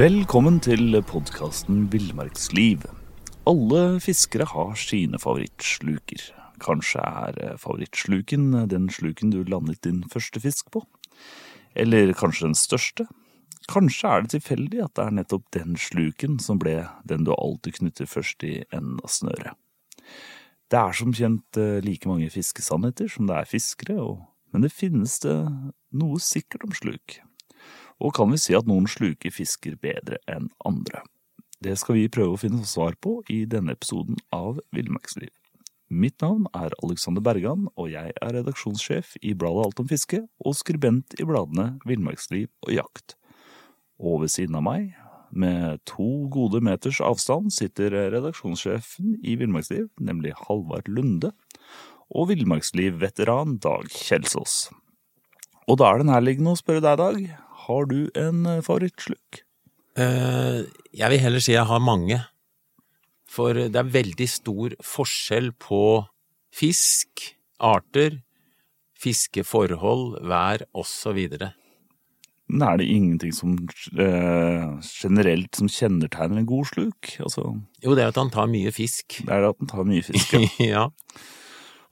Velkommen til podkasten Villmarksliv. Alle fiskere har sine favorittsluker. Kanskje er favorittsluken den sluken du landet din første fisk på? Eller kanskje den største? Kanskje er det tilfeldig at det er nettopp den sluken som ble den du alltid knytter først i enden av snøret. Det er som kjent eh, like mange fiskesannheter som det er fiskere, men det finnes det noe sikkert om sluk. Og kan vi si at noen sluker fisker bedre enn andre? Det skal vi prøve å finne svar på i denne episoden av Villmarksliv. Mitt navn er Alexander Bergan, og jeg er redaksjonssjef i bladet Alt om fiske og skribent i bladene Villmarksliv og Jakt. Og ved siden av meg, med to gode meters avstand, sitter redaksjonssjefen i Villmarksliv, nemlig Halvard Lunde, og Villmarksliv-veteran Dag Kjelsås. Og da er det nærliggende å spørre deg, Dag, har du en favorittsluk? Uh, jeg vil heller si jeg har mange. For det er veldig stor forskjell på fisk, arter, fiskeforhold, vær osv. Men er det ingenting som eh, generelt som kjennetegner en god sluk? Altså, jo, det er at han tar mye fisk. Det er at han tar mye fisk, ja. ja.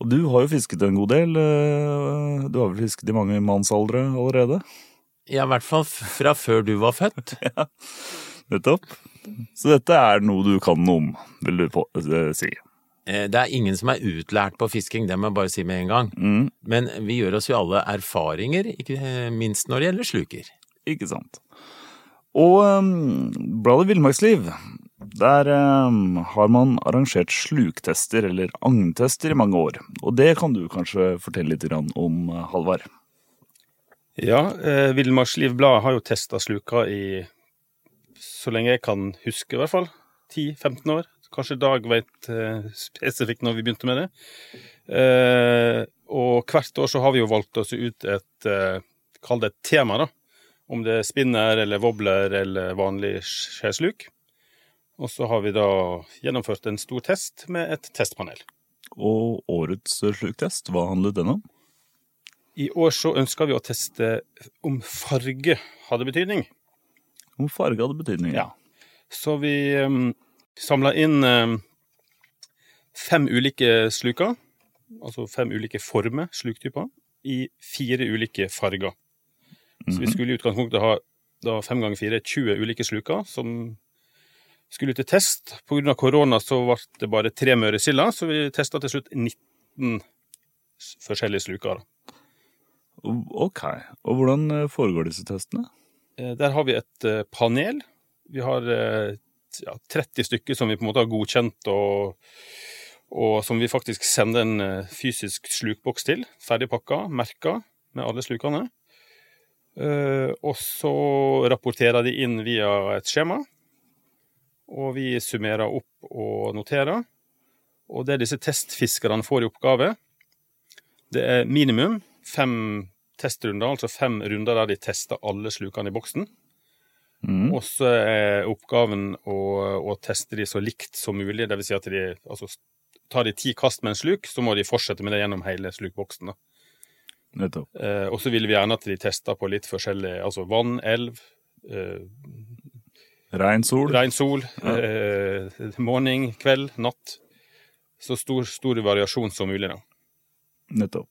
Og du har jo fisket en god del. Uh, du har vel fisket i mange mannsaldre allerede? Ja, i hvert fall fra før du var født. ja, nettopp. Så dette er noe du kan noe om, vil du på, uh, si? Det er ingen som er utlært på fisking, det må jeg bare si med en gang. Mm. Men vi gjør oss jo alle erfaringer, ikke minst når det gjelder sluker. Ikke sant. Og um, bladet Villmarksliv, der um, har man arrangert sluktester, eller agntester, i mange år. Og det kan du kanskje fortelle litt om, Halvard? Ja, eh, Villmarksliv Blad har jo testa sluka i så lenge jeg kan huske, i hvert fall. 10-15 år. Kanskje Dag vet eh, spesifikt når vi begynte med det. Eh, og hvert år så har vi jo valgt oss ut et eh, Kall det et tema, da. Om det er spinner eller wobbler eller vanlig skjesluk. Og så har vi da gjennomført en stor test med et testpanel. Og årets sluktest, hva handlet den om? I år så ønska vi å teste om farge hadde betydning. Om farge hadde betydning, ja. Så vi um, samla inn um, fem ulike sluker, altså fem ulike former, sluktyper, i fire ulike farger. Så vi skulle i utgangspunktet ha da fem ganger fire 20 ulike sluker som skulle til test. Pga. korona så ble det bare tre møresiller, så vi testa til slutt 19 forskjellige sluker. Ok. Og hvordan foregår disse testene? Der har vi et panel. Vi har ja, 30 stykker som vi på en måte har godkjent, og, og som vi faktisk sender en fysisk slukboks til. Ferdig pakka, merka med alle slukene. Og så rapporterer de inn via et skjema. Og vi summerer opp og noterer. Og det disse testfiskerne får i oppgave, det er minimum fem testrunder, altså fem runder der de tester alle slukene i boksen. Mm. Og så er oppgaven å, å, teste de så likt som mulig. Vil si at de altså, tar de ti kast med en sluk, så må de fortsette med det gjennom hele slukboksen. Nettopp. Eh, og så vil vi gjerne at de tester på litt forskjellig Altså vann, elv, eh, Rein sol. rein sol, eh, morgen, kveld, natt. Så stor, stor variasjon som mulig, da. Nettopp.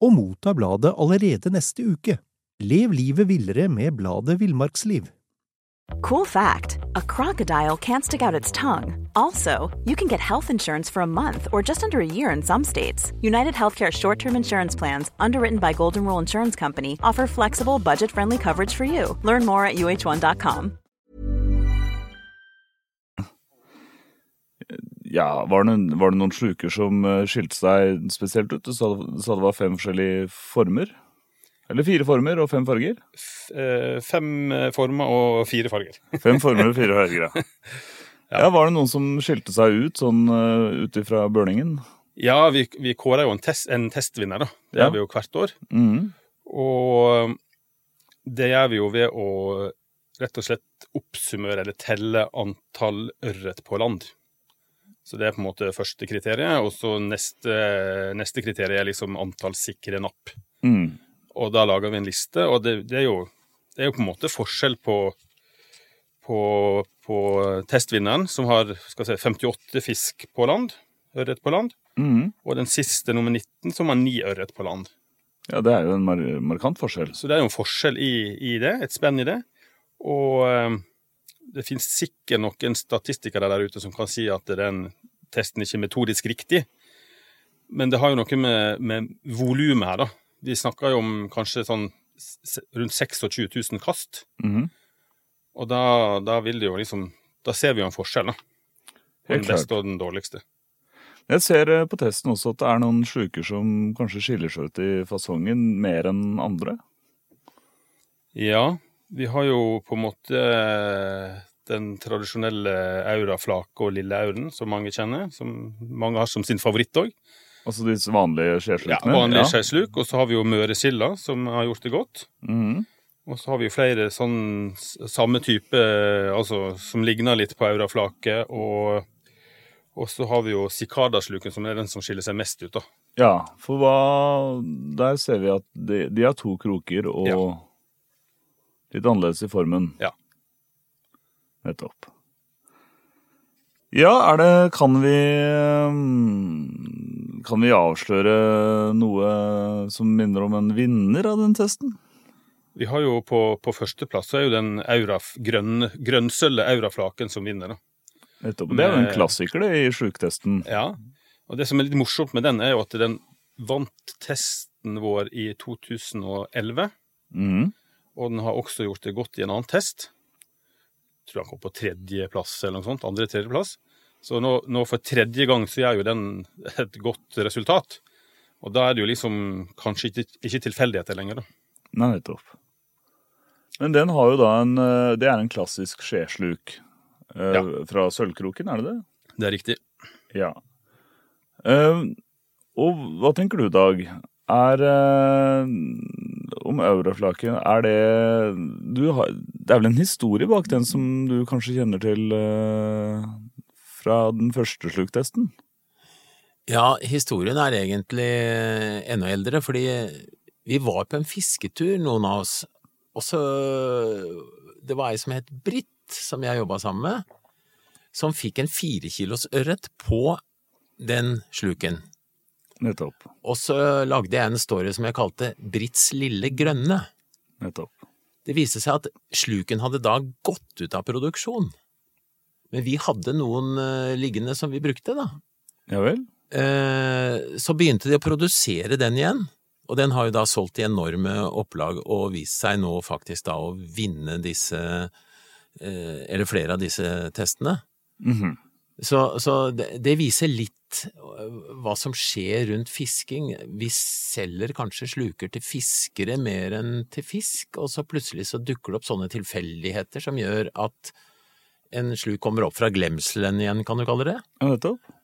og motta bladet allerede neste uke. Lev livet villere med bladet Villmarksliv. Cool fact a crocodile can't stick out its tongue. Also, you can get health insurance for a month or just under a year in some states. United Healthcare short term insurance plans, underwritten by Golden Rule Insurance Company, offer flexible, budget friendly coverage for you. Learn more at uh1.com. Ja, var det, var det noen sluker som eh, skilte seg spesielt ut? Du sa, sa det var fem forskjellige former? Eller fire former og fem farger? F eh, fem eh, former og fire farger. Fem former og fire farger, ja. Ja. Ja, Var det noen som skilte seg ut sånn ut ifra burningen? Ja, vi, vi kårer jo en, test, en testvinner, da. Det Ja. gjør vi jo hvert år. Mm. Og det gjør vi jo ved å rett og slett oppsummere eller telle antall ørret på land. Så det er på en måte første kriteriet, og så neste, neste kriterium er liksom antall sikre napp. Mm. Og da lager vi en liste, og det, det, er, jo, det er jo på en måte forskjell på, på, på testvinneren, som har skal si, 58 fisk på land, ørret på land, mm. og den siste, nummer 19, som har ni ørret på land. Ja, det er jo en mar markant forskjell. Så det er jo en forskjell i, i det, et spenn i det. Og eh, det finnes sikkert noen statistikere der ute som kan si at den testen ikke er metodisk riktig. Men det har jo noe med, med volumet her, da. Vi snakker jo om kanskje sånn rundt 26 000 kast. Mhm. Og da, da vil det jo liksom Da ser vi jo en forskjell, da. På den beste og den dårligste. Jeg ser eh, på testen også at det er noen sluker som kanskje skiller seg ut i fasongen mer enn andre. Ja, vi har jo på en måte eh, den tradisjonelle auraflake og lille auren, som mange kjenner. Som mange har som sin favoritt òg. Altså disse vanlige Ja, vanlige ja. skeisluk. Og så har vi jo møresilda, som har gjort det godt. Mm. Og så har vi jo flere sånn samme type, altså som ligner litt på auraflake. Og, og så har vi jo sikadasluken, som er den som skiller seg mest ut, da. Ja, for hva Der ser vi at de, de har to kroker og Ja. Litt annerledes i formen. Ja. Nettopp. Ja, er det Kan vi mm, Kan vi avsløre noe som minner om en vinner av den testen? Vi har jo på, på førsteplass er jo den auraf, grønn, grønnsølve auraflaken som vinner, da. Nettopp. Det er jo en klassiker, det, i sjuktesten. Ja, og det som er litt morsomt med den, er jo at den vant testen vår i 2011. Mhm. Og den har også gjort det godt i en annen test. Jeg tror han kom på tredjeplass eller noe sånt. Andre-tredjeplass. Så nå, nå for tredje gang så gjør jo den et godt resultat. Og da er det jo liksom kanskje ikke, ikke tilfeldigheter lenger, da. Nei, nettopp. Men den har jo da en eh, Det er en klassisk skjesluk eh, Ja. fra Sølvkroken, er det det? Det er riktig. Ja. Eh, og hva tenker du, Dag? Er eh, Om euroflaket, er det har, Det er vel en historie bak den som du kanskje kjenner til eh, fra den første sluktesten? Ja, historien er egentlig enda eldre, fordi vi var på en fisketur, noen av oss, og så Det var ei som het Britt, som jeg jobba sammen med, som fikk en fire kilos ørret på den sluken. Nettopp. Og så lagde jeg en story som jeg kalte Britts lille grønne. Nettopp. Det viste seg at sluken hadde da gått ut av produksjon. Men vi hadde noen uh, liggende som vi brukte, da. Ja vel? Uh, så begynte de å produsere den igjen, og den har jo da solgt i enorme opplag og vist seg nå faktisk da å vinne disse, eh, eller flere av disse testene. Mhm. Så, så det, det viser litt hva som skjer rundt fisking. Vi selger kanskje sluker til fiskere mer enn til fisk, og så plutselig så dukker det opp sånne tilfeldigheter som gjør at en sluk kommer opp fra glemselen igjen, kan du kalle det. Ja, nettopp.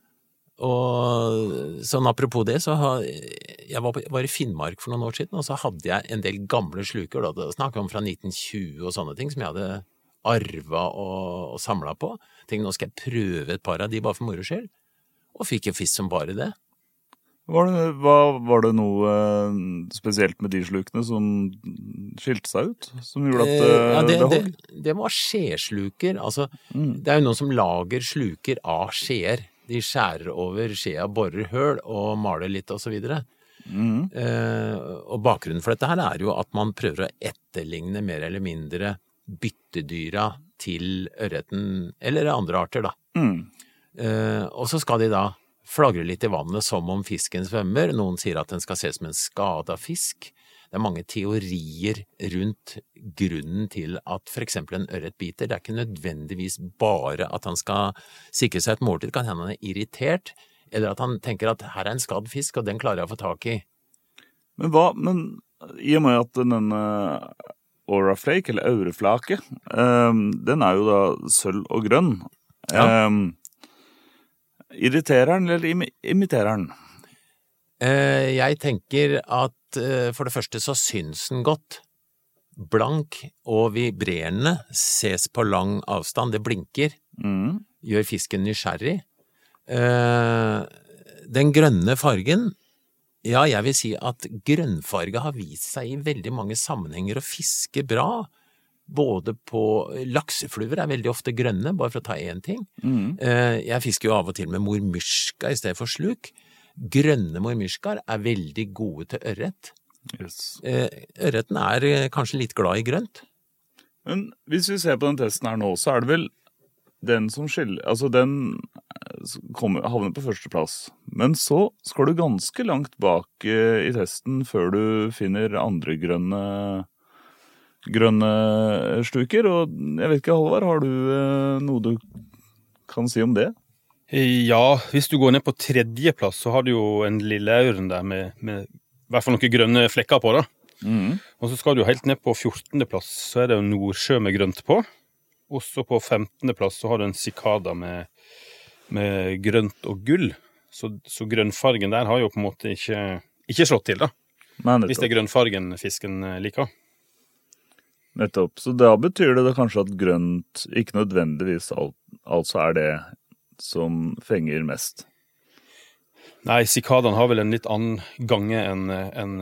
Og sånn apropos det, så har jeg var, på, var i Finnmark for noen år siden, og så hadde jeg en del gamle sluker, da, snakker vi om fra 1920 og sånne ting, som jeg hadde arva og, og samla på. Tenkte nå skal jeg prøve et par av de bare for moro skyld, og fikk jo fisk som bare det. Var det, hva, var det noe eh, spesielt med de slukene som skilte seg ut? Som gjorde at Eh, eh, ja, det, det det, det var skjesluker. Altså, Mm. det er jo noen som lager sluker av skjeer. De skjærer over skjea, borer høl og maler litt og så videre. Mhm. Eh, og bakgrunnen for dette her er jo at man prøver å etterligne mer eller mindre byttedyra til ørreten, eller andre arter, da. Mm. Eh, og så skal de da flagre litt i vannet som om fisken svømmer. Noen sier at den skal ses som en skada fisk. Det er mange teorier rundt grunnen til at eksempel en ørret biter. Det er ikke nødvendigvis bare at han skal sikre seg et måltid, kan hende han er irritert, eller at han tenker at her er en skadd fisk, og den klarer jeg å få tak i. Men hva Men i og med at denne Auraflake, eller aureflake, eh, den er jo da sølv og grønn. Ja. Ehm, irriterer den, eller imi imiterer den? Eh, jeg tenker at eh, for det første så syns den godt. Blank og vibrerende ses på lang avstand, det blinker, Mm. gjør fisken nysgjerrig. Eh, den grønne fargen, ja, jeg vil si at grønnfarge har vist seg i veldig mange sammenhenger å fiske bra. Både på Laksefluer er veldig ofte grønne, bare for å ta én ting. Mm. Eh, Jeg fisker jo av og til med mormyrska i stedet for sluk. Grønne mormyrskaer er veldig gode til ørret. Yes. Eh, Ørreten er eh, kanskje litt glad i grønt. Men hvis vi ser på den testen her nå, så er det vel den som skiller Altså, den kommer, havner på førsteplass. Men så skal du ganske langt bak i testen før du finner andre grønne grønne sluker. Og jeg vet ikke, Halvard, har du eh, noe du kan si om det? Ja, hvis du går ned på tredjeplass, så har du jo en lilleauren der med, med i hvert fall noen grønne flekker på. da. Mm. Og så skal du helt ned på 14. plass, så er det jo Nordsjø med grønt på. Også på 15. plass så har du en sikada med, med grønt og gull. Så, så grønnfargen der har jo på en måte ikke, ikke slått til, da. Hvis det er grønnfargen fisken eh, liker. Nettopp. Så da betyr det da kanskje at grønt ikke nødvendigvis alt, altså er det som fenger mest. Nei, sikadene har vel en litt annen gange enn en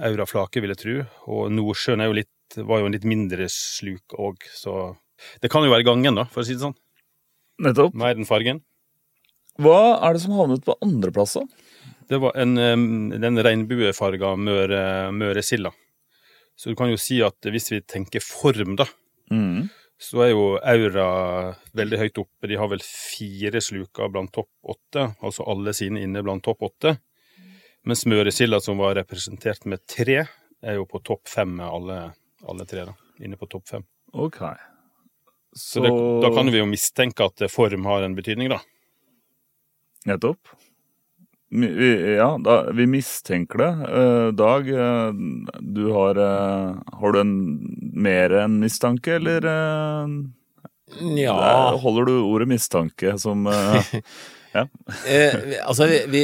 auraflake, vil jeg tro. Og Nordsjøen er jo litt, var jo en litt mindre sluk òg, så det kan jo være gangen, da, for å si det sånn. Nettopp. Mer enn fargen. Hva er det som havnet på andreplass, da? Det var en, den regnbuefarga møre, møresilda. Så du kan jo si at hvis vi tenker form, da, Mm. så er jo Aura veldig høyt oppe. De har vel fire sluker blant topp åtte, altså alle sine inne blant topp åtte. Mens Møresilda, som var representert med tre, er jo på topp fem med alle, alle tre. da, Inne på topp fem. Ok. Så det, da kan vi jo mistenke at form har en betydning, da. Nettopp. Ja, da, vi mistenker det. Eh, Dag, eh, du har eh, Har du en mer enn mistanke, eller eh, Ja, der holder du ordet mistanke som eh, eh, altså vi, vi,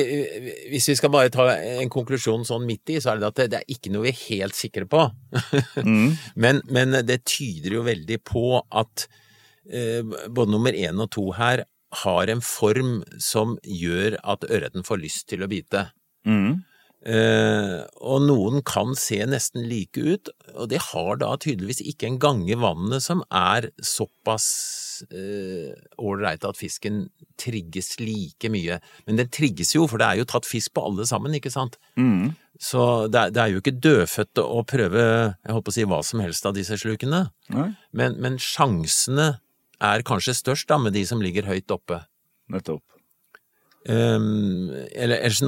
hvis vi skal bare ta en konklusjon sånn midt i, så er det at det, det er ikke noe vi er helt sikre på. mm, Men, men det tyder jo veldig på at eh, både nummer én og to her har en form som gjør at ørreten får lyst til å bite. mm, Uh, og noen kan se nesten like ut, og det har da tydeligvis ikke en gang i vannet som er såpass ålreit uh, at fisken trigges like mye. Men den trigges jo, for det er jo tatt fisk på alle sammen, ikke sant? mm. Så det er, det er jo ikke dødfødte å prøve, jeg håper å si hva som helst av disse slukene. mm. Men, men sjansene er kanskje størst da med de som ligger høyt oppe. nettopp. Um, eller ellers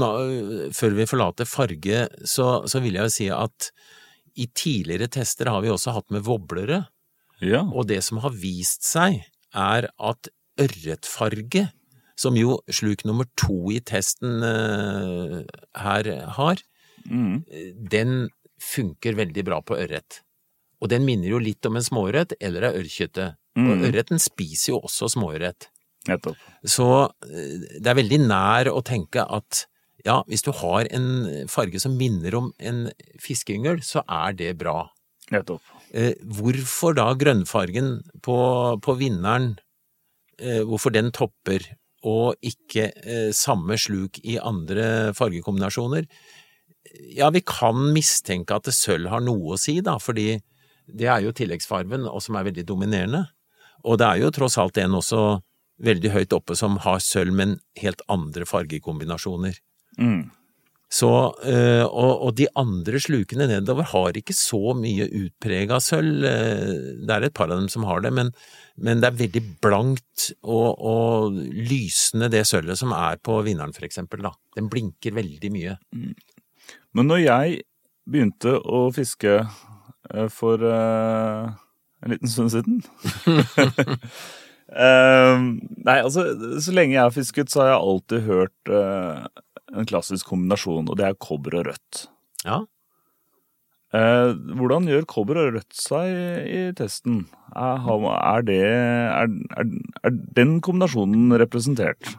før vi forlater farge, så, så vil jeg jo si at i tidligere tester har vi også hatt med voblere, Ja. og det som har vist seg er at ørretfarge, som jo sluk nummer to i testen uh, her har, Mm. den funker veldig bra på ørret. Og den minner jo litt om en småørret eller ei ørrkjøtte. Og Mm. ørreten spiser jo også småørret. Nettopp. Så eh, det er veldig nær å tenke at ja, hvis du har en farge som minner om en fiskeyngel, så er det bra. Nettopp. Eh, hvorfor da grønnfargen på, på vinneren, eh, hvorfor den topper, og ikke eh, samme sluk i andre fargekombinasjoner? Ja, vi kan mistenke at det sølv har noe å si, da, fordi det er jo tilleggsfarven, og som er veldig dominerende. Og det er jo tross alt en også veldig høyt oppe som har sølv, men helt andre fargekombinasjoner. Mm. Så, øh, og, og de andre slukene nedover har ikke så mye utprega sølv. øh, Det er et par av dem som har det, men, men det er veldig blankt og, og lysende det sølvet som er på vinneren, for eksempel. Da. Den blinker veldig mye. Men når jeg begynte å fiske eh, for uh, en liten stund siden uh, Nei, altså, så lenge jeg har fisket, så har jeg alltid hørt uh, en klassisk kombinasjon, og det er kobber og rødt. Ja. Eh, hvordan gjør kobber og rødt seg i, i testen? Er, er, det, er, er, er den kombinasjonen representert?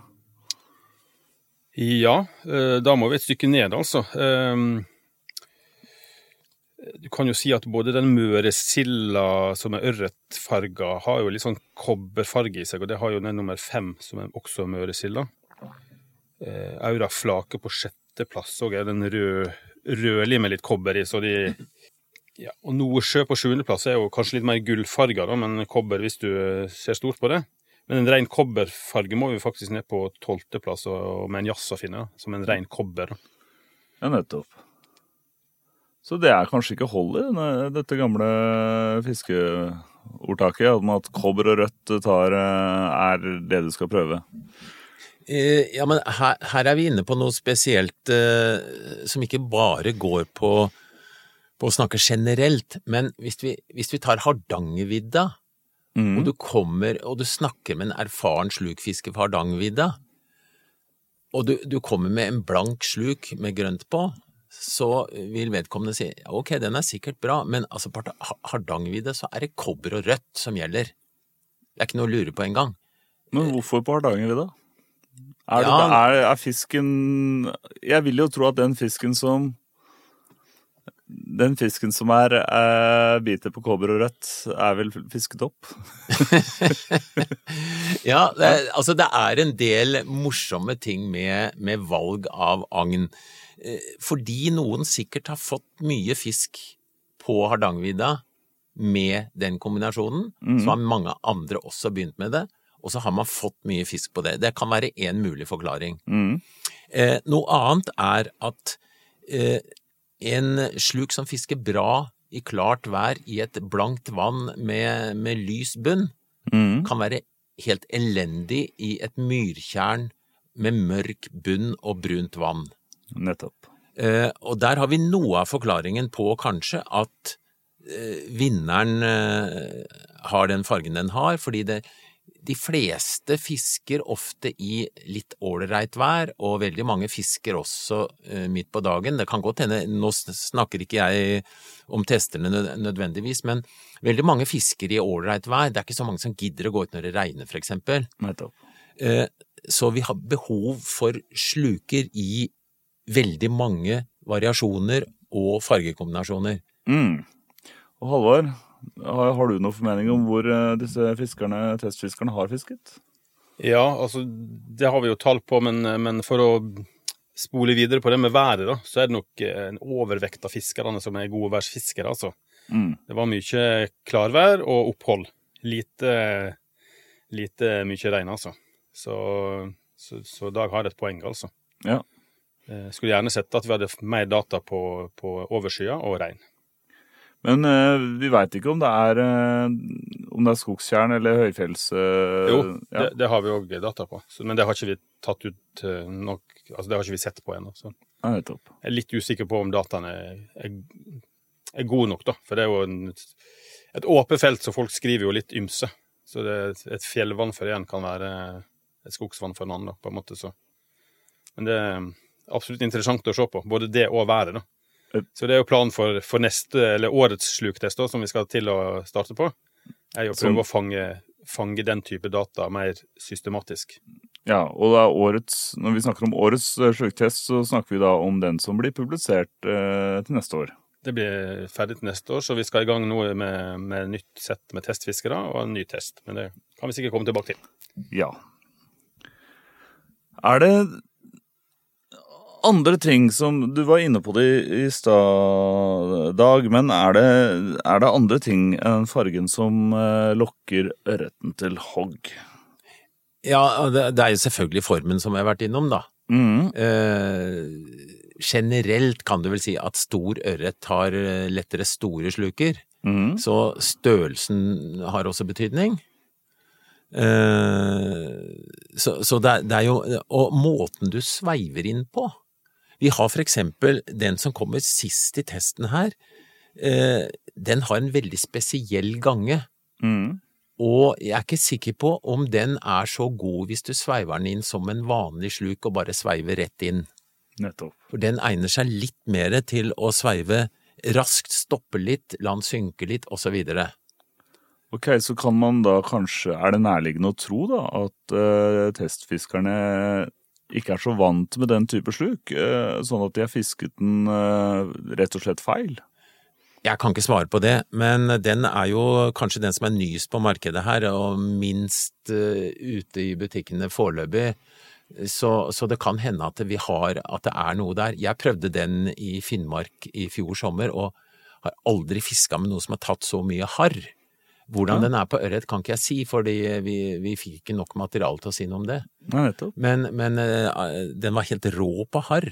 Ja, eh, da må vi et stykke ned, altså. Ehm, Du kan jo si at både den møresilda som er ørretfarga, har jo litt sånn kobberfarge i seg, og det har jo den nummer fem, som er også møresilda. Eh, Aura flake på sjetteplass òg er den rød, med litt kobber i, så de ja, Og Nordsjø på sjuendeplass er jo kanskje litt mer gullfarga, men kobber hvis du ser stort på det. Men en ren kobberfarge må vi faktisk ned på tolvteplass, og med en jazz å finne, som en ren kobber. Ja, nettopp. Så det er kanskje ikke hold i dette gamle fiskeordtaket, om at kobber og rødt tar, eh, er det du skal prøve. Eh, Ja, men her, her er vi inne på noe spesielt eh, som ikke bare går på, på å snakke generelt, men hvis vi, hvis vi tar Hardangervidda, Mm. og du kommer og du snakker med en erfaren slukfisker på Hardangervidda, og du, du kommer med en blank sluk med grønt på, så vil vedkommende si ok, den er sikkert bra, men altså på Har- Hardangervidda så er det kobber og rødt som gjelder. Det er ikke noe å lure på engang. Men hvorfor på Hardangervidda? Er, Ja. er, er fisken Jeg vil jo tro at den fisken som Den fisken som er eh, biter på kobber og rødt, er vel fisket opp? Ja, det, er- altså det er en del morsomme ting med, med valg av agn. Eh, Fordi noen sikkert har fått mye fisk på Hardangervidda med den kombinasjonen, så har mange andre også begynt med det, og så har man fått mye fisk på det. Det kan være én mulig forklaring. Mm. Eh, noe annet er at eh, en sluk som fisker bra i klart vær i et blankt vann med, med lys bunn, Mm. kan være helt elendig i et myrtjern med mørk bunn og brunt vann. Nettopp. Eh, og der har vi noe av forklaringen på kanskje at eh, vinneren eh, har den fargen den har, fordi det, de fleste fisker ofte i litt ålreit vær, og veldig mange fisker også midt på dagen. Det kan godt hende, nå snakker ikke jeg om testerne nødvendigvis, men veldig mange fisker i ålreit vær. Det er ikke så mange som gidder å gå ut når det regner, for eksempel. Nettopp. Eh, Så vi har behov for sluker i veldig mange variasjoner og fargekombinasjoner. Mm. Og Halvor, har, har du noen formening om hvor eh, disse fiskerne, testfiskerne har fisket? Ja, altså, det har vi jo tall på, men, men for å spole videre på det med været, da, så er det nok eh, en overvekt av fiskerne som er godværsfiskere, altså. Mm. Det var mye klarvær og opphold. Lite, lite mye regn, altså. Så, så, så Dag har et poeng, altså. Ja. Eh, Skulle gjerne sett at vi hadde mer data på, på overskya og regn. Men eh, vi veit ikke om det er eh, er skogstjern eller høyfjells... eh, Jo, ja. det, det har vi òg data på, så, men det har ikke vi tatt ut eh, nok Altså, det har ikke vi sett på ennå. så ja. Jeg er litt usikker på om dataene er, er, er gode nok, da. For det er jo en, et åpent felt, så folk skriver jo litt ymse. Så det, et fjellvann for en kan være et skogsvann for en annen, da, på en måte. Så. Men det absolutt interessant å se på, både det og været, da. Så det er jo planen for, for neste, eller årets sluktest, da, som vi skal til å starte på, er jo å Som- å fange, fange den type data mer systematisk. Ja, og er årets, når vi snakker om årets eh, sluktest, så snakker vi da om den som blir publisert eh, til neste år. Det blir ferdig til neste år, så vi skal i gang nå med, med nytt sett med testfiskere og en ny test. Men det kan vi sikkert komme tilbake til. Ja. Er det andre ting som Du var inne på det i i stad, Dag, men er det, er det andre ting enn fargen som eh, lokker ørreten til hogg? Ja, det, det er jo selvfølgelig formen som jeg har vært innom, da. Mm. Eh, generelt kan du vel si at stor ørret har eh, lettere store sluker, Mm. så størrelsen har også betydning. Eh, så, så det, er- det er jo Og måten du sveiver inn på. Vi har for eksempel den som kommer sist i testen her. Eh, den har en veldig spesiell gange. Mm. Og jeg er ikke sikker på om den er så god hvis du sveiver den inn som en vanlig sluk og bare sveiver rett inn. Nettopp. For den egner seg litt mer til å sveive raskt, stoppe litt, la den synke litt, osv. Ok, så kan man da kanskje Er det nærliggende å tro da at uh, testfiskerne ikke er så vant med den type sluk, eh, sånn at de har fisket den eh, rett og slett feil? Jeg kan ikke svare på det, men den er jo kanskje den som er nyest på markedet her, og minst uh, ute i butikkene foreløpig. Så, så, det kan hende at, har, at det er noe der. Jeg prøvde den i Finnmark i fjor sommer, og har aldri fiska med noe som har tatt så mye harr. Hvordan ja. den er på ørret kan ikke jeg si, fordi vi, vi fikk ikke nok materiale til å si noe om det. Nei, men, men uh, den var helt rå på harr.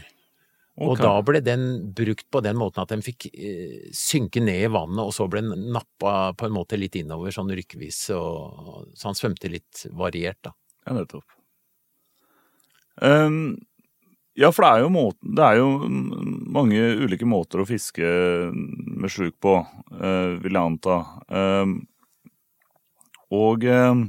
Okay. Og da ble den brukt på den måten at den fikk uh, synke ned i vannet, og så ble den nappa på en måte litt innover, sånn rykkvis, og, så han svømte litt variert, da. Ja, nettopp. Um, ja, for det er, måten, det er, jo mange ulike måter å fiske med sluk på, uh, vil jeg anta. Um, og eh,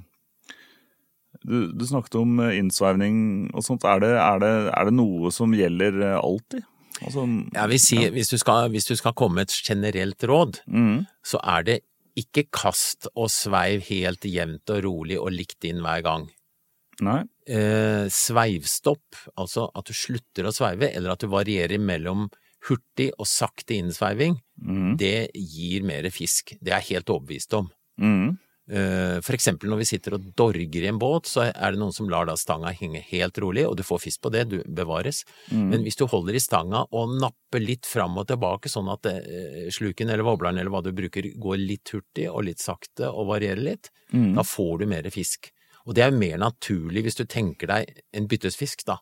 du, du, snakket om eh, innsveivning og sånt. Er det, er det, er det noe som gjelder eh, alltid? Altså, ja, si, ja. hvis, du skal, hvis, du skal, komme med et generelt råd, mm. så er det ikke kast og sveiv helt jevnt og rolig og likt inn hver gang. Nei. Eh, sveivstopp, altså at du slutter å sveive, eller at du varierer mellom hurtig og sakte innsveiving, mm. det gir mer fisk. Det er jeg helt overbevist om. Mm. Eh, for eksempel når vi sitter og dorger i en båt, så er det noen som lar da stanga henge helt rolig, og du får fisk på det, du bevares. Mm. Men hvis du holder i stanga og napper litt fram og tilbake, sånn at eh, sluken eller wobleren eller hva du bruker går litt hurtig og litt sakte og varierer litt, mm. da får du mer fisk. Og det er mer naturlig hvis du tenker deg en byttesfisk, da.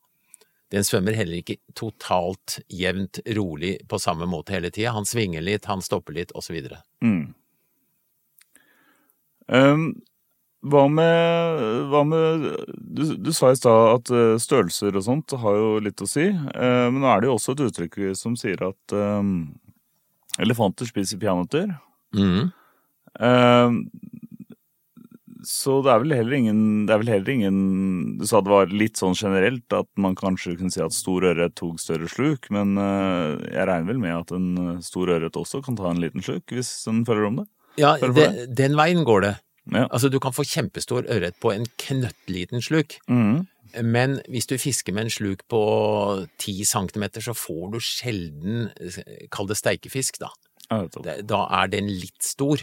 Den svømmer heller ikke totalt jevnt rolig på samme måte hele tida. Han svinger litt, han stopper litt, osv. Mm. Um, hva med, hva med du, du, sa i stad at eh, størrelser og sånt har jo litt å si. Uh, men nå er det jo også et uttrykk som sier at um, elefanter spiser peanøtter. Mm. Uh, så det er vel heller ingen Det er vel heller ingen Du sa det var litt sånn generelt at man kanskje kunne si at stor ørret tok større sluk, men uh, jeg regner vel med at en stor ørret også kan ta en liten sluk, hvis den føler om det? Ja, det, den veien går det. Ja. Altså, du kan få kjempestor ørret på en knøttliten sluk. Mm. Men hvis du fisker med en sluk på ti centimeter, så får du sjelden Kall det steikefisk, da. Ja, da er den litt stor.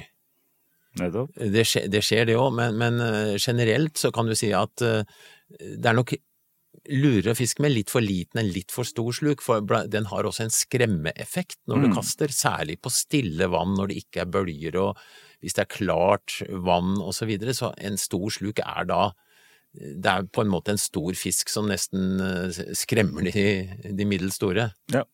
Det skjer, det skjer, det òg, men, men, eh, generelt så kan du si at uh, det er nok lurere å fiske med litt for liten enn litt for stor sluk, for den har også en skremmeeffekt når mm. du kaster, særlig på stille vann når det ikke er bølger og hvis det er klart vann og så videre, så en stor sluk er da det er på en måte en stor fisk som nesten eh, skremmer de, de middels store. Ja.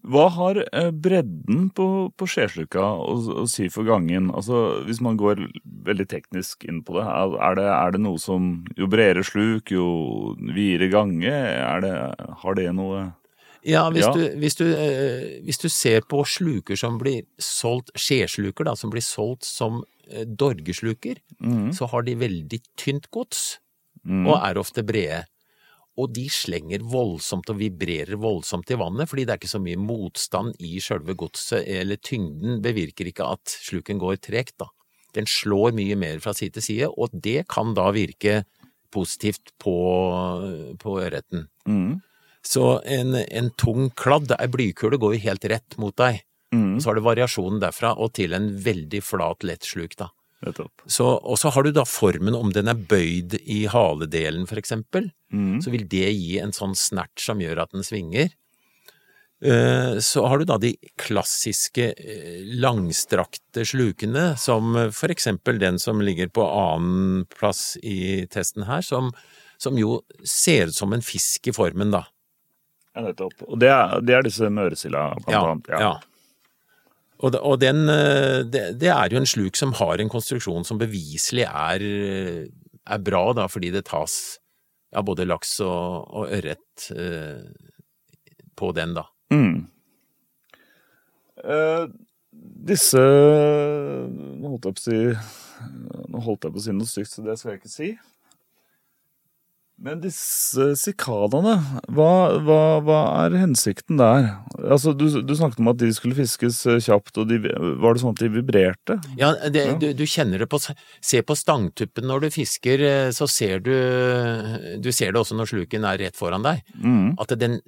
Hva har eh, bredden på, på skjesluka å, å, si for gangen? Altså, Hvis man går veldig teknisk inn på det, er det, er det noe som Jo bredere sluk, jo videre gange, det, har det noe Ja, hvis, ja. Du, hvis, du, eh, hvis, du, ser på sluker som blir solgt, skjesluker da, som blir solgt som eh, dorgesluker, mm. så har de veldig tynt gods, mm. og er ofte brede og de slenger voldsomt og vibrerer voldsomt i vannet, fordi det er ikke så mye motstand i sjølve godset, eller tyngden bevirker ikke at sluken går tregt, da. Den slår mye mer fra side til side, og det kan da virke positivt på, på ørreten. Mm. Så en, en, tung kladd, ei blykule, går jo helt rett mot deg. Mm. Så har du variasjonen derfra og til en veldig flat, lett sluk, da. Så, og så har du da formen, om den er bøyd i haledelen for eksempel, mm. så vil det gi en sånn snert som gjør at den svinger. Eh, så har du da de klassiske eh, langstrakte slukene, som for eksempel den som ligger på annen plass i testen her, som, som jo ser ut som en fisk i formen, da. Ja, nettopp. Og det er, det er disse møresilda, blant ja, annet. Ja. ja. Og, og den, eh, det, det, er jo en sluk som har en konstruksjon som beviselig er, er bra, da, fordi det tas ja, både laks og, og ørret eh, på den, da. Mm. Eh, disse Nå holdt jeg på å si noe stygt, så det skal jeg ikke si. Men disse sikadaene, hva, hva, hva er hensikten der? Altså, du, du, snakket om at de skulle fiskes eh, kjapt, og de, var det sånn at de vibrerte? Ja, det, du, du, kjenner det på Se på stangtuppen når du fisker, eh, så ser du Du ser det også når sluken er rett foran deg. Mm. At den,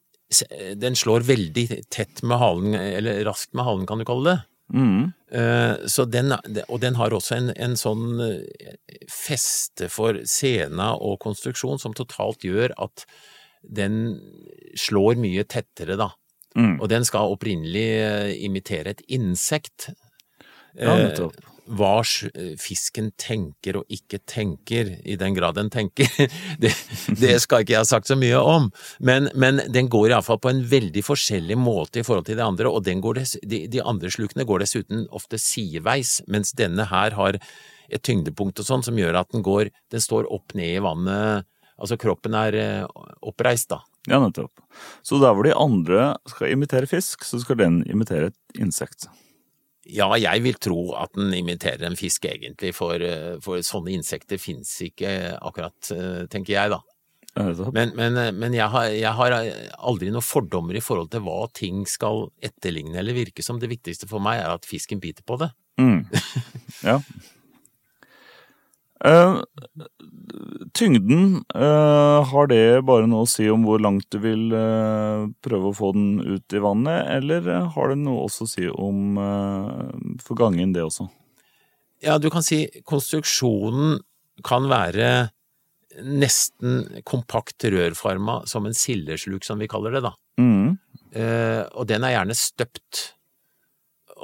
den slår veldig tett med halen, eller raskt med halen, kan du kalle det. Mm. Så den, og den har også en, en, sånn eh, feste for scena og konstruksjon som totalt gjør at den slår mye tettere, da. Mm. Og den skal opprinnelig eh, imitere et insekt. Ja, nettopp hva fisken tenker og ikke tenker, i den grad den tenker, det, det skal ikke jeg ha sagt så mye om. Men, men den går iallfall på en veldig forskjellig måte i forhold til de andre, og des, de, de, andre slukene går dessuten ofte sideveis, mens denne her har et tyngdepunkt og sånn som gjør at den går Den står opp ned i vannet, altså kroppen er eh, oppreist, da. Ja, nettopp. Så der hvor de andre skal imitere fisk, så skal den imitere et insekt. Ja, jeg vil tro at den imiterer en fisk, egentlig, for, eh, for sånne insekter fins ikke akkurat, eh, tenker jeg, da. Men, men, eh, men jeg, har, jeg, har, aldri noen fordommer i forhold til hva ting skal etterligne eller virke som. Det viktigste for meg er at fisken biter på det. Mm. Ja. Uh, tyngden, uh, har det bare noe å si om hvor langt du vil uh, prøve å få den ut i vannet, eller har det noe også å si om for gangen, det også? Ja, du kan si konstruksjonen kan være nesten kompakt rørforma som en sildesluk, som vi kaller det, da. Mm. og den er gjerne støpt,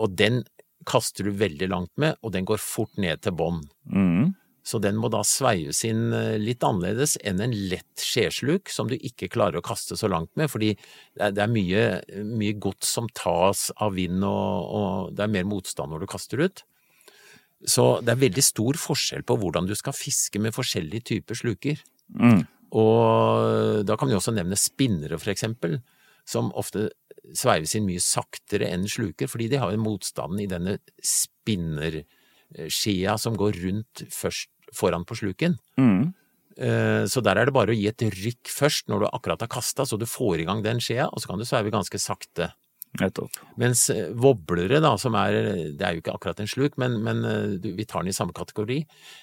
og den kaster du veldig langt med, og den går fort ned til bånn. Mm. Så den må da sveives inn eh, litt annerledes enn en lett skjesluk som du ikke klarer å kaste så langt med, fordi det er mye, mye gods som tas av vind, og, og, det er mer motstand når du kaster ut. Så det er veldig stor forskjell på hvordan du skal fiske med forskjellige typer sluker. Mm. Og da kan vi også nevne spinnere, for eksempel, som ofte sveives inn mye saktere enn sluker, fordi de har motstanden i denne spinnerskia som går rundt først foran på sluken. Mm. Eh, så der er det bare å gi et rykk først når du akkurat har kasta, så du får i gang den skjea, og så kan du sveive ganske sakte. Nettopp. Mens eh, voblere, da, som er Det er jo ikke akkurat en sluk, men, men eh, vi tar den i samme kategori.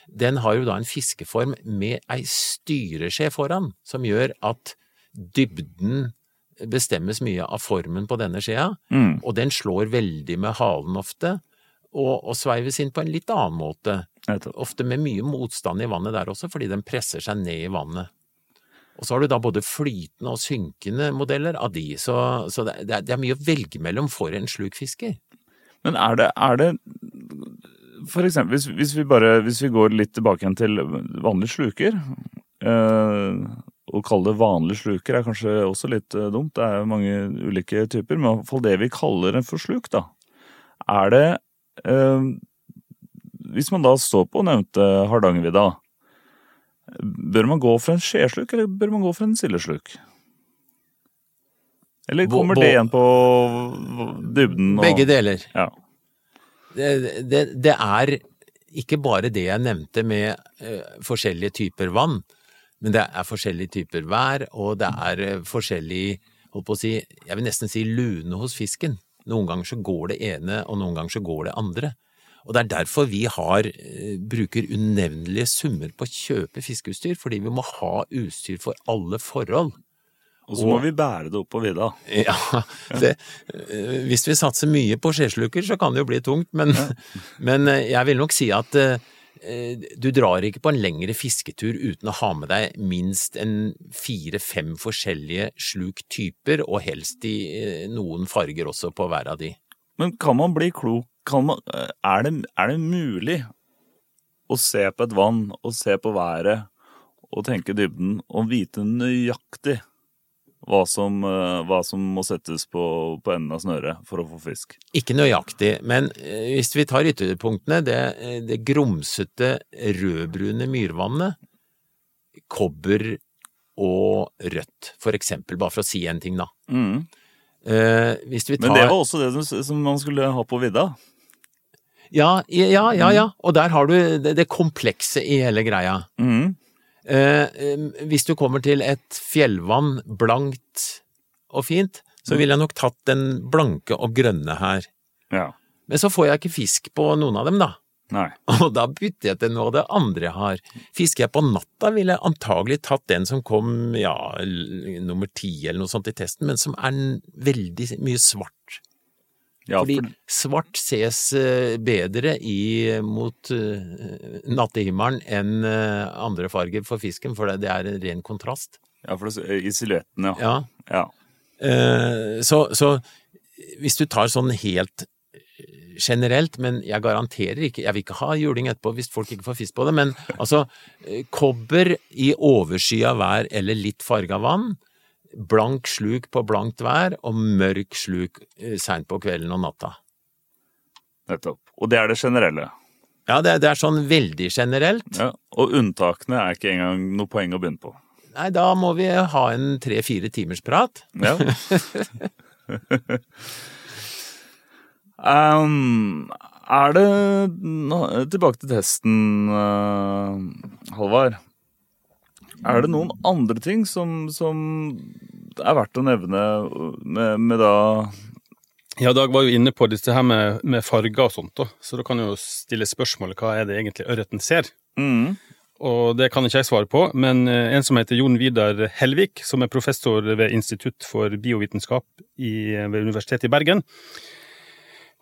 Den har jo da en fiskeform med ei styreskje foran, som gjør at dybden bestemmes mye av formen på denne skjea, mm. og den slår veldig med halen ofte, og, og sveives inn på en litt annen måte. Ofte med mye motstand i vannet der også, fordi den presser seg ned i vannet. Og så har du da både flytende og synkende modeller av de, så, så det, er, det, er, mye å velge mellom for en slukfisker. Men er det, er det for eksempel, hvis, hvis, vi bare, hvis vi går litt tilbake igjen til vanlige sluker eh, Å kalle det vanlige sluker er kanskje også litt eh, dumt, det er mange ulike typer. Men i hvert fall det vi kaller en forsluk, da. Er det hvis man da står på nevnte Hardangervidda, bør man gå for en skjesluk, eller bør man gå for en sildesluk? Eller kommer det igjen på dybden? Og... Begge deler. Ja. Det, det, det, er ikke bare det jeg nevnte med uh, forskjellige typer vann, men det er forskjellige typer vær, og det er uh, forskjellig holdt på å si, jeg vil nesten si lune hos fisken. Noen ganger så går det ene, og noen ganger så går det andre. Og det er derfor vi har, eh, bruker unevnelige summer på å kjøpe fiskeutstyr, fordi vi må ha utstyr for alle forhold. Og så må og, vi bære det opp på vidda. Ja, det, eh, hvis vi satser mye på skjesluker, så kan det jo bli tungt, men, ja. men eh, jeg vil nok si at du drar ikke på en lengre fisketur uten å ha med deg minst en fire-fem forskjellige sluktyper, og helst i noen farger også på hver av de. Men kan man bli klok man, er, det, er, det, mulig å se på et vann og se på været og tenke dybden og vite nøyaktig hva som, eh, hva som må settes på, på, enden av snøret for å få fisk? Ikke nøyaktig, men eh, hvis vi tar ytterpunktene, det, det grumsete rødbrune myrvannet, kobber og rødt, for eksempel, bare for å si en ting, da. Mm. Eh, tar... Men det var også det som man skulle ha på vidda? Ja, ja, ja, ja. Og der har du det, det komplekse i hele greia. Mm. Eh, hvis du kommer til et fjellvann, blankt og fint, så ville jeg nok tatt den blanke og grønne her. Ja. Men så får jeg ikke fisk på noen av dem, da. Nei. Og da bytter jeg til noe av det andre jeg har. Fisker jeg på natta, ville jeg antagelig tatt den som kom, ja, nummer ti eller noe sånt i testen, men som er veldig mye svart. Ja, Fordi for, svart ses eh, bedre i, mot uh, nattehimmelen enn uh, andre farger for fisken, for det, det er en ren kontrast. ja, for det, i silhuetten, ja. Ja. ja. Uh, så, så hvis du tar sånn helt eh, generelt, men jeg garanterer ikke, jeg vil ikke ha juling etterpå hvis folk ikke får fisk på det, men altså, eh, kobber i overskya vær eller litt farga vann, blank sluk på blankt vær og mørk sluk eh, seint på kvelden og natta. Nettopp. Og det er det generelle. Ja, det, er- det er sånn veldig generelt. Ja. Og unntakene er ikke engang noe poeng å begynne på. Nei, da må vi ha en tre-fire timers prat. Ja. um, er det Tilbake til testen, uh, Halvard. Er det noen andre ting som, som er verdt å nevne med, med da Ja, Dag var jo inne på dette her med, med farger og sånt, da. så da kan jeg jo stille spørsmålet hva er det egentlig ørreten ser? mm, Og det kan ikke jeg svare på, men eh, en som heter Jon Vidar Helvik, som er professor ved Institutt for biovitenskap i, ved Universitetet i Bergen,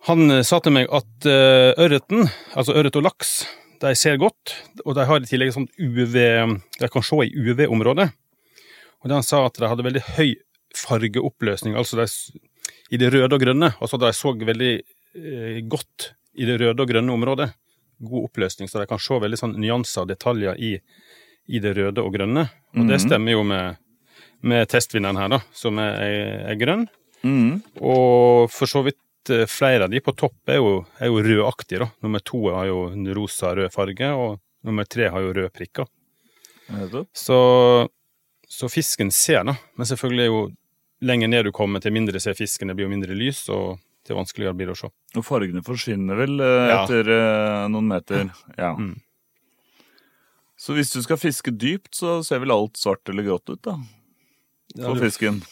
han eh, sa til meg at eh, ørreten, altså ørret og laks, de ser godt, og de har i tillegg sånn UV De kan se i UV-området. Og den sa at de hadde veldig høy fargeoppløsning, altså de, i det røde og grønne. Altså de så veldig eh, godt i det røde og grønne området. God oppløsning, så de kan se veldig sånn nyanser og detaljer i, i det røde og grønne. Og det Mhm. stemmer jo med, med testvinneren her, da, som er, er, grønn. mm, Og for så vidt flere av de på topp er jo, er jo rødaktige. da. Nummer to har jo en rosa-rød farge, og nummer tre har jo røde prikker. Så, så fisken ser, da. Men selvfølgelig er jo lenger ned du kommer, til mindre ser fisken. Det blir jo mindre lys, og til vanskeligere blir det å se. Og fargene forsvinner vel etter Ja. eh, noen meter. Ja. Mm. Så hvis du skal fiske dypt, så ser vel alt svart eller grått ut, da? På fisken.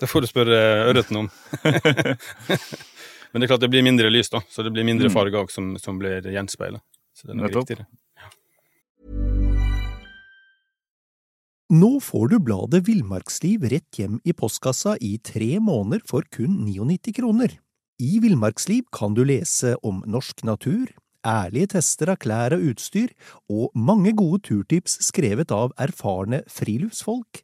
Det får du spørre ørreten om. Men det er klart det blir mindre lys, da, så det blir mindre Mm. farger òg som, som blir gjenspeila. Så det er Nettopp. Ja. Nå får du bladet Villmarksliv rett hjem i postkassa i tre måneder for kun 99 kroner. I Villmarksliv kan du lese om norsk natur, ærlige tester av klær og utstyr, og mange gode turtips skrevet av erfarne friluftsfolk,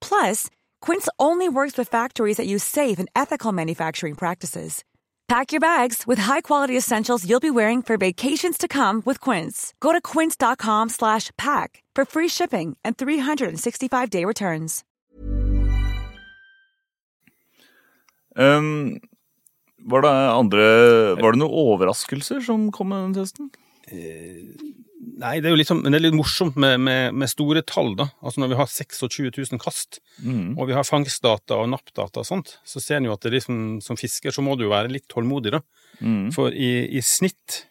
Plus, Quince only works with factories that use safe and ethical manufacturing practices. Pack your bags with high-quality essentials you'll be wearing for vacations to come with Quince. Go to quince.com slash pack for free shipping and 365-day returns. Um, var det andre Var det noen overraskelser som kom med den testen? Nei, det er jo men det er litt morsomt med, med, med store tall, da. Altså når vi har 26 000 kast, Mm. og vi har fangstdata og nappdata og sånt, så ser en jo at det liksom, som fisker så må du jo være litt tålmodig, da. Mm. For i, i snitt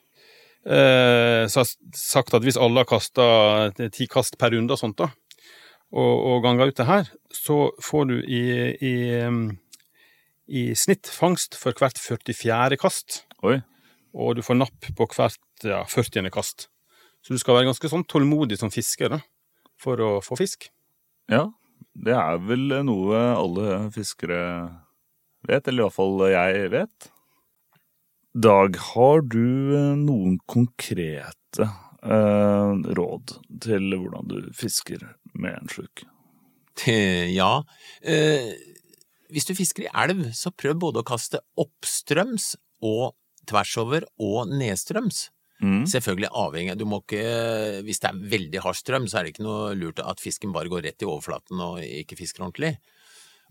eh, så har jeg sagt at hvis alle har kasta ti kast per runde og sånt, da, og, og ganga ut det her, så får du i, i, i snitt fangst for hvert 44. kast, Oi. og du får napp på hvert ja, 40. kast. Så du skal være ganske sånn tålmodig som fisker da, for å få fisk. Ja, det er vel noe alle fiskere vet, eller i hvert fall jeg vet. Dag, har du eh, noen konkrete eh, råd til hvordan du fisker med en sluk? Ja. Eh, hvis du fisker i elv, så prøv både å kaste oppstrøms og tvers over og nedstrøms. Mm. Selvfølgelig avhengig du må ikke, Hvis det er veldig hard strøm, så er det ikke noe lurt at fisken bare går rett i overflaten og ikke fisker ordentlig.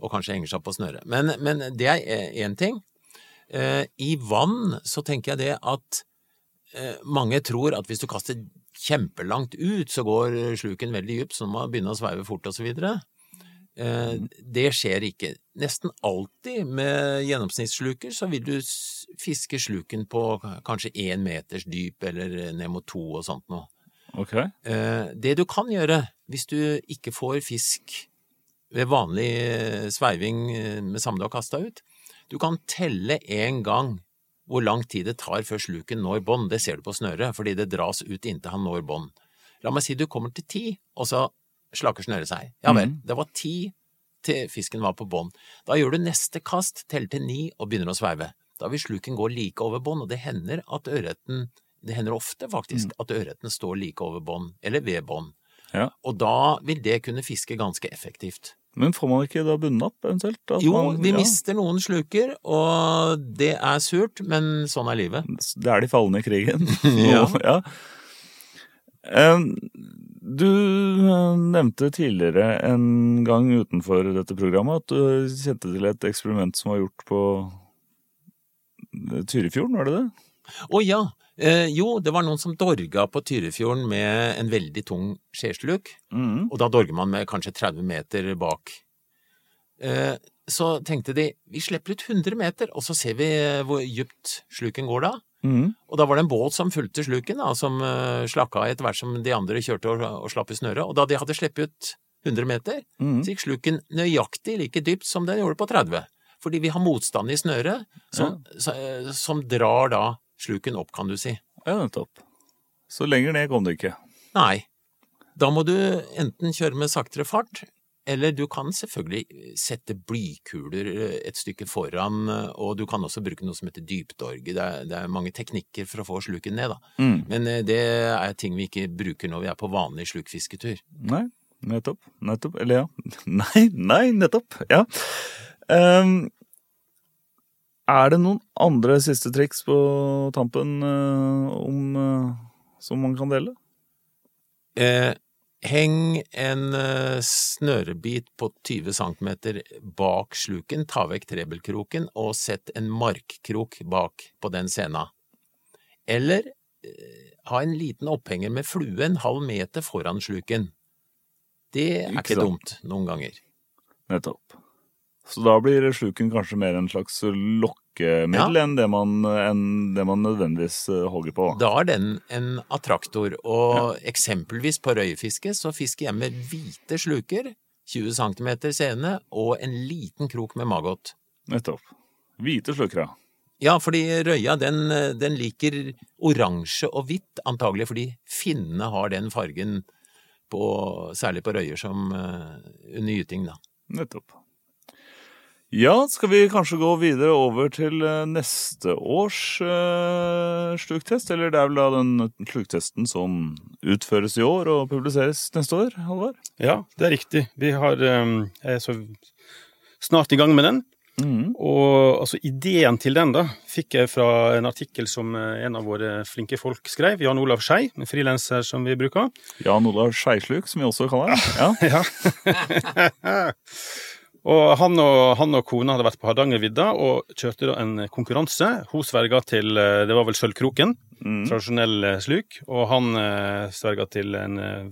Og kanskje henger seg på snøret. Men, men det er én ting. Eh, I vann så tenker jeg det at eh, mange tror at hvis du kaster kjempelangt ut, så går sluken veldig dypt, så må man begynne å sveive fort osv. Eh, det skjer ikke. Nesten alltid med gjennomsnittssluker så vil du s- fiske sluken på kanskje én meters dyp eller ned mot to og sånt noe. Ok. Eh, Det du kan gjøre hvis du ikke får fisk ved vanlig eh, sveiving eh, med samme du har kasta ut, du kan telle en gang hvor lang tid det tar før sluken når bånd. Det ser du på snøret, fordi det dras ut inntil han når bånd. La meg si du kommer til ti, og så slaker snøret seg. Ja vel, det var ti til fisken var på bånd. Da gjør du neste kast, teller til ni og begynner å sveive. Da vil sluken gå like over bånd, og det hender at ørreten det hender ofte faktisk at ørreten står like over bånd, eller ved bånd. Ja. Og da vil det kunne fiske ganske effektivt. Men får man ikke da bundet opp, eventuelt? At Jo, man- vi ja. mister noen sluker, og det er surt, men sånn er livet. Det er de falne i krigen. Ja. Ja. Du eh, nevnte tidligere en gang utenfor dette programmet at du kjente til et eksperiment som var gjort på Tyrifjorden, var det det? Å ja, eh, jo, det var noen som dorga på Tyrifjorden med en veldig tung skjesluk, Mm. og da dorger man med kanskje 30 meter bak. Eh, så tenkte de, vi slipper ut 100 meter, og så ser vi eh, hvor dypt sluken går da. Mm. Og da var det en båt som fulgte sluken, da, som uh, slakka etter hvert som de andre kjørte og, og slapp i snøret. Og da de hadde sluppet ut 100 meter, Mm. så gikk sluken nøyaktig like dypt som den gjorde på 30. Fordi vi har motstand i snøret som, så- eh, som drar da sluken opp, kan du si. Ja, nettopp. Så lenger ned kom du ikke. Nei. Da må du enten kjøre med saktere fart, eller du kan selvfølgelig sette blykuler eh, et stykke foran, eh, og du kan også bruke noe som heter dypdorge. Det er, det er mange teknikker for å få sluken ned, da. Mm. Men det er ting vi ikke bruker når vi er på vanlig slukfisketur. Nei, nettopp. Nettopp. Eller ja. Nei, nei, nettopp. Ja. Em, er det noen andre siste triks på tampen uh, om, uh, som man kan dele? Eh, heng en uh, snørebit på 20 cm bak sluken, ta vekk trebelkroken og sett en markkrok bak på den sena. Eller ha en liten opphenger med flue en halv meter foran sluken. Det er Ikke ikke dumt noen ganger. Nettopp. Så da blir sluken kanskje mer en slags lokkemiddel enn, det man, enn det man nødvendigvis hogger holder på. Da er den en attraktor, og eksempelvis på røyefiske så fisker jeg med hvite sluker, 20 cm sene, og en liten krok med maggot. Nettopp. Hvite sluker, Ja, fordi røya den, den liker oransje og hvitt, antagelig fordi finnene har den fargen, på, særlig på røyer som uh, under gyting, da. Nettopp. Ja, skal vi kanskje gå videre over til eh, neste års uh, sluktest? Eller det er vel da den sluktesten som utføres i år og publiseres neste år, Halvard? Ja, det er riktig. Vi har, eh, er så snart i gang med den. Mm. Og altså, ideen til den da, fikk jeg fra en artikkel som en av våre flinke folk skrev, Jan Olav Skei, en frilanser som vi bruker. Jan Olav Skeisluk, som vi også kaller ham. Ja. Ja. og han og, han og kona hadde vært på Hardangervidda og kjørte da en konkurranse. Hun sverga til eh, det var vel Sølvkroken, Mm. tradisjonell eh, sluk. Og han eh, sverga til en eh,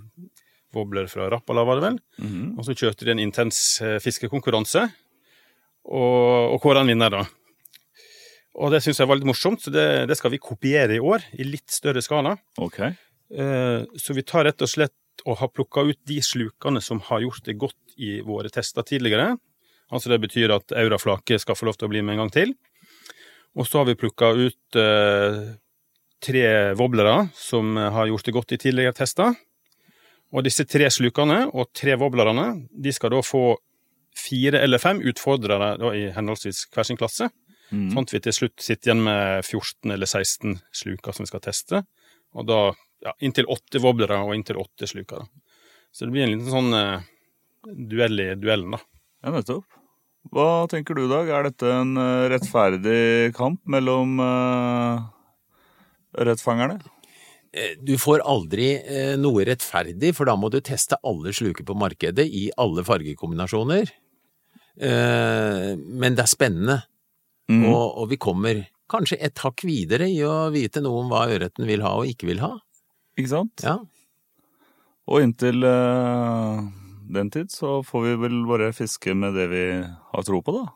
wobbler fra Rappala, var det vel. Mm. Og så kjørte de en intens eh, fiskekonkurranse, og, og kåra en vinner, da. Og det syns jeg var litt morsomt, så det, det skal vi kopiere i år, i litt større skala. Ok. Eh, Så vi tar rett og slett og har plukka ut de slukene som har gjort det godt i våre tester tidligere. Altså det betyr at auraflaket skal få lov til å bli med en gang til. Og så har vi plukka ut eh, tre wobblere som har gjort det godt i tidligere tester. Og disse tre slukene og tre wobblerne de skal da få fire eller fem utfordrere da, i henholdsvis hver sin klasse. Mm. Sånn at vi til slutt sitter igjen med 14 eller 16 sluker som vi skal teste. Og da ja, inntil åtte wobblere og inntil åtte sluker. Så det blir en liten sånn eh, duell i duellen, da. Ja, nettopp. Hva tenker du, Dag? Er dette en eh, rettferdig kamp mellom uh, rettfangerne? Eh, Du får aldri eh, noe rettferdig, for da må du teste alle sluker på markedet i alle fargekombinasjoner. Eh, Men det er spennende, Mm. og, og vi kommer kanskje et hakk videre i å vite noe om hva ørreten vil ha og ikke vil ha. Ikke sant? Ja, Og inntil uh, den tid så får vi vel bare fiske med det vi har tro på, da.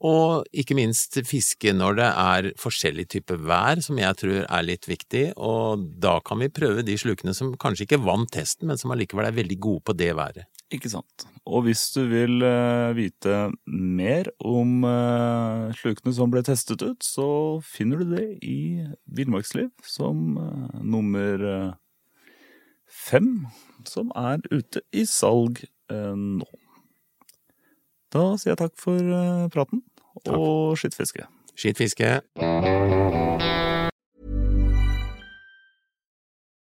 Og ikke minst fiske når det er forskjellig type vær, som jeg tror er litt viktig, og da kan vi prøve de slukene som kanskje ikke vant testen, men som allikevel er veldig gode på det været. Ikke sant. Og hvis du vil eh, vite mer om eh, slukene som ble testet ut, så finner du det i Villmarksliv som eh, nummer fem, som er ute i salg nå. Da sier jeg takk for praten, og skittfiske. Skittfiske.